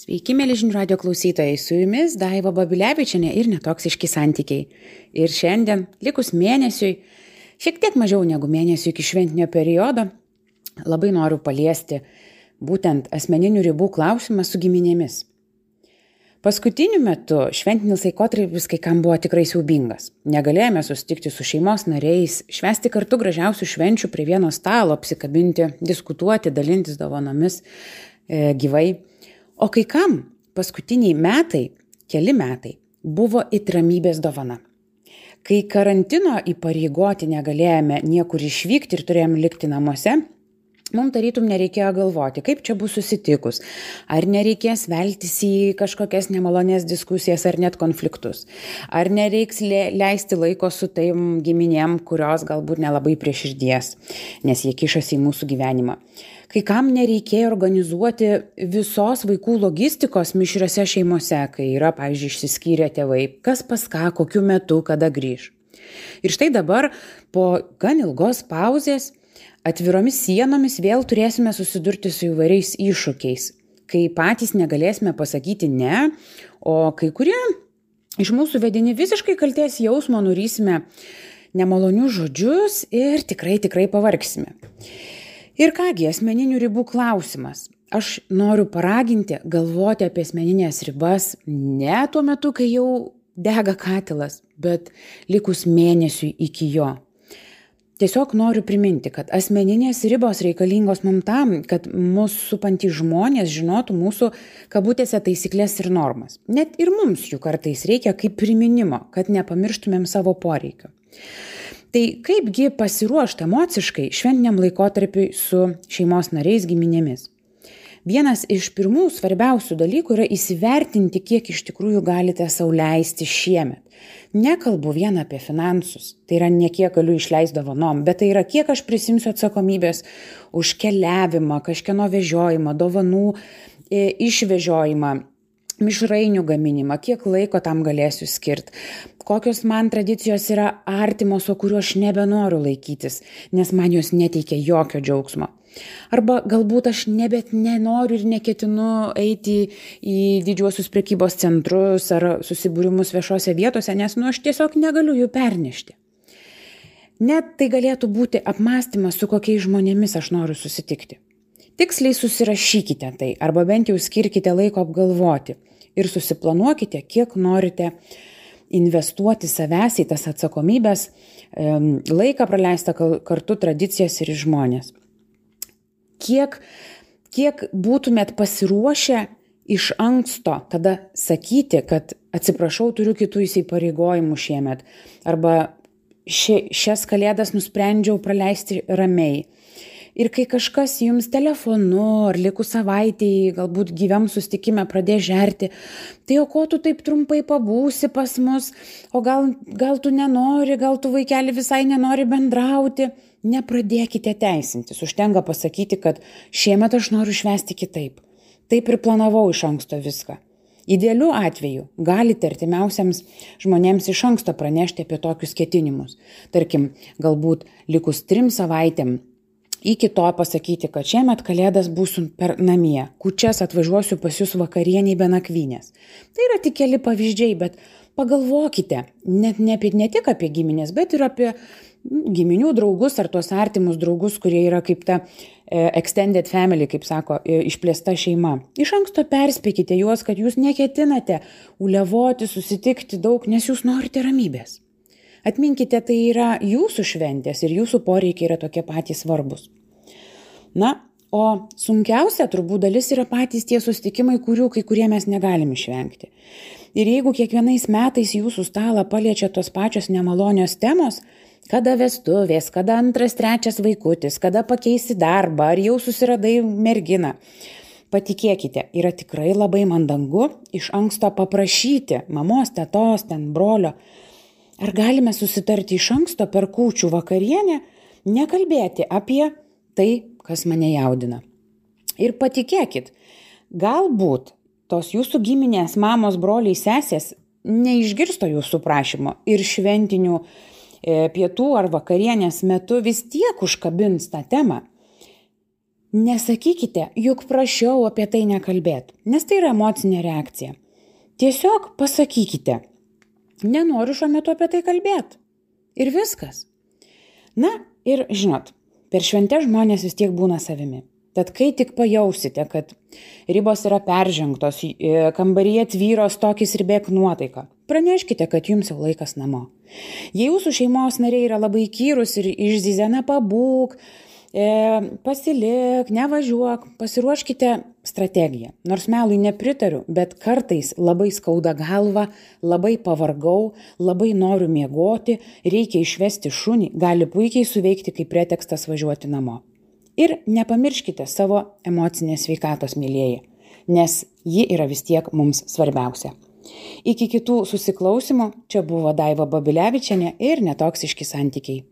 Sveiki, mėlyžinių radio klausytojai, su jumis Daiva Babilevičiane ir netoksiški santykiai. Ir šiandien, likus mėnesiui, šiek tiek mažiau negu mėnesiui iki šventinio periodo, labai noriu paliesti būtent asmeninių ribų klausimą su giminėmis. Paskutiniu metu šventinis laikotarpis kai kam buvo tikrai siaubingas. Negalėjome susitikti su šeimos nariais, švesti kartu gražiausių švenčių prie vieno stalo, apsikabinti, diskutuoti, dalintis dovanomis e, gyvai. O kai kam paskutiniai metai, keli metai, buvo įtramybės dovana. Kai karantino įpareigoti negalėjome niekur išvykti ir turėjom likti namuose, mums tarytum nereikėjo galvoti, kaip čia bus susitikus, ar nereikės veltis į kažkokias nemalonės diskusijas ar net konfliktus, ar nereiks leisti laiko su taim giminėm, kurios galbūt nelabai prie širdies, nes jie kišasi į mūsų gyvenimą. Kai kam nereikėjo organizuoti visos vaikų logistikos mišriose šeimose, kai yra, pavyzdžiui, išsiskyrę tėvai, kas pas ką, kokiu metu, kada grįž. Ir štai dabar po gan ilgos pauzės atviromis sienomis vėl turėsime susidurti su įvairiais iššūkiais, kai patys negalėsime pasakyti ne, o kai kurie iš mūsų vedini visiškai kalties jausmo nurysime nemalonius žodžius ir tikrai tikrai pavargsime. Ir kągi, asmeninių ribų klausimas. Aš noriu paraginti galvoti apie asmeninės ribas ne tuo metu, kai jau dega katilas, bet likus mėnesiui iki jo. Tiesiog noriu priminti, kad asmeninės ribos reikalingos mums tam, kad mūsų supantys žmonės žinotų mūsų kabutėse taisyklės ir normas. Net ir mums jų kartais reikia kaip priminimo, kad nepamirštumėm savo poreikio tai kaipgi pasiruošt emociškai šventiniam laikotarpiui su šeimos nariais giminėmis vienas iš pirmų svarbiausių dalykų yra įsivertinti kiek iš tikrųjų galite sau leisti šiemet. Nekalbu vien apie finansus. Tai yra ne kiek galiu išleist dovanom bet tai yra kiek aš prisiimsiu atsakomybės už keliavimą kažkieno vežiojimą dovanų e, išvežiojimą mišrainių gaminimą, kiek laiko tam galėsiu skirti, kokios man tradicijos yra artimos, o kuriuo aš nebenoriu laikytis, nes man jos neteikia jokio džiaugsmo. Arba galbūt aš nebet nenoriu ir neketinu eiti į didžiuosius prekybos centrus ar susibūrimus viešose vietose, nes nu aš tiesiog negaliu jų pernešti. Net tai galėtų būti apmąstymas, su kokiais žmonėmis aš noriu susitikti. Tiksliai susirašykite tai arba bent jau skirkite laiko apgalvoti ir susiplanuokite, kiek norite investuoti savęs į tas atsakomybės, laiką praleistą kartu, tradicijas ir žmonės. Kiek, kiek būtumėt pasiruošę iš anksto tada sakyti, kad atsiprašau, turiu kitų įsipareigojimų šiemet, arba šie, šias kalėdas nusprendžiau praleisti ramiai ir kai kažkas jums telefonu ar likus savaitei galbūt gyvam susitikime pradės žerti tai o ko tu taip trumpai pabūsi pas mus? O gal gal tu nenori gal tu vaikeli visai nenori bendrauti? Nepradėkite teisintis. Užtenka pasakyti kad šiemet aš noriu švęsti kitaip. Taip ir planavau iš anksto viską. Idealiu atveju galite artimiausiams žmonėms iš anksto pranešti apie tokius ketinimus. Tarkim, galbūt likus trim savaitėm iki to pasakyti, kad šiemet kalėdas būsiu per namie, kučias atvažiuosiu pas jūs vakarieniai be nakvynės. Tai yra tik keli pavyzdžiai, bet pagalvokite net ne, apie, ne tik apie giminės, bet ir apie giminių draugus ar tuos artimus draugus, kurie yra kaip ta e, extended family, kaip sako, e, išplėsta šeima. Iš anksto perspėkite juos, kad jūs neketinate ulevoti, susitikti daug, nes jūs norite ramybės. Atminkite, tai yra jūsų šventės ir jūsų poreikiai yra tokie patys svarbus. Na, o sunkiausia turbūt dalis yra patys tie sustikimai, kurių kai kurie mes negalim išvengti. Ir jeigu kiekvienais metais jūsų stalą paliečia tos pačios nemalonios temos, kada vestuvės, kada antras, trečias vaikutis, kada pakeisi darbą, ar jau susiradai merginą, Patikėkite, yra tikrai labai mandangu iš anksto paprašyti mamos, tetos, ten brolio, Ar galime susitarti iš anksto per kūčių vakarienę, nekalbėti apie tai, kas mane jaudina. Ir patikėkit, galbūt tos jūsų giminės, mamos, broliai, sesės neišgirsto jūsų prašymo ir šventinių e, pietų ar vakarienės metu vis tiek užkabins tą temą. Nesakykite, juk prašiau apie tai nekalbėti, nes tai yra emocinė reakcija. Tiesiog pasakykite, nenoriu šiuo metu apie tai kalbėti. Ir viskas. Na ir žinot, per šventę žmonės vis tiek būna savimi. Tad kai tik pajausite, kad ribos yra peržengtos, kambaryje tvyros tokis ir bėg nuotaika, praneškite, kad jums jau laikas namo. Jei jūsų šeimos nariai yra labai kyrus ir išzizena pabūk, e, pasilik, nevažiuok, pasiruoškite strategiją. Nors melui nepritariu, bet kartais labai skauda galva, labai pavargau, labai noriu miegoti, reikia išvesti šunį, gali puikiai suveikti kaip pretekstas važiuoti namo. Ir nepamirškite savo emocinės sveikatos, mylėjai, nes ji yra vis tiek mums svarbiausia. Iki kitų susiklausimų čia buvo Daiva Babilevičiane ir netoksiški santykiai.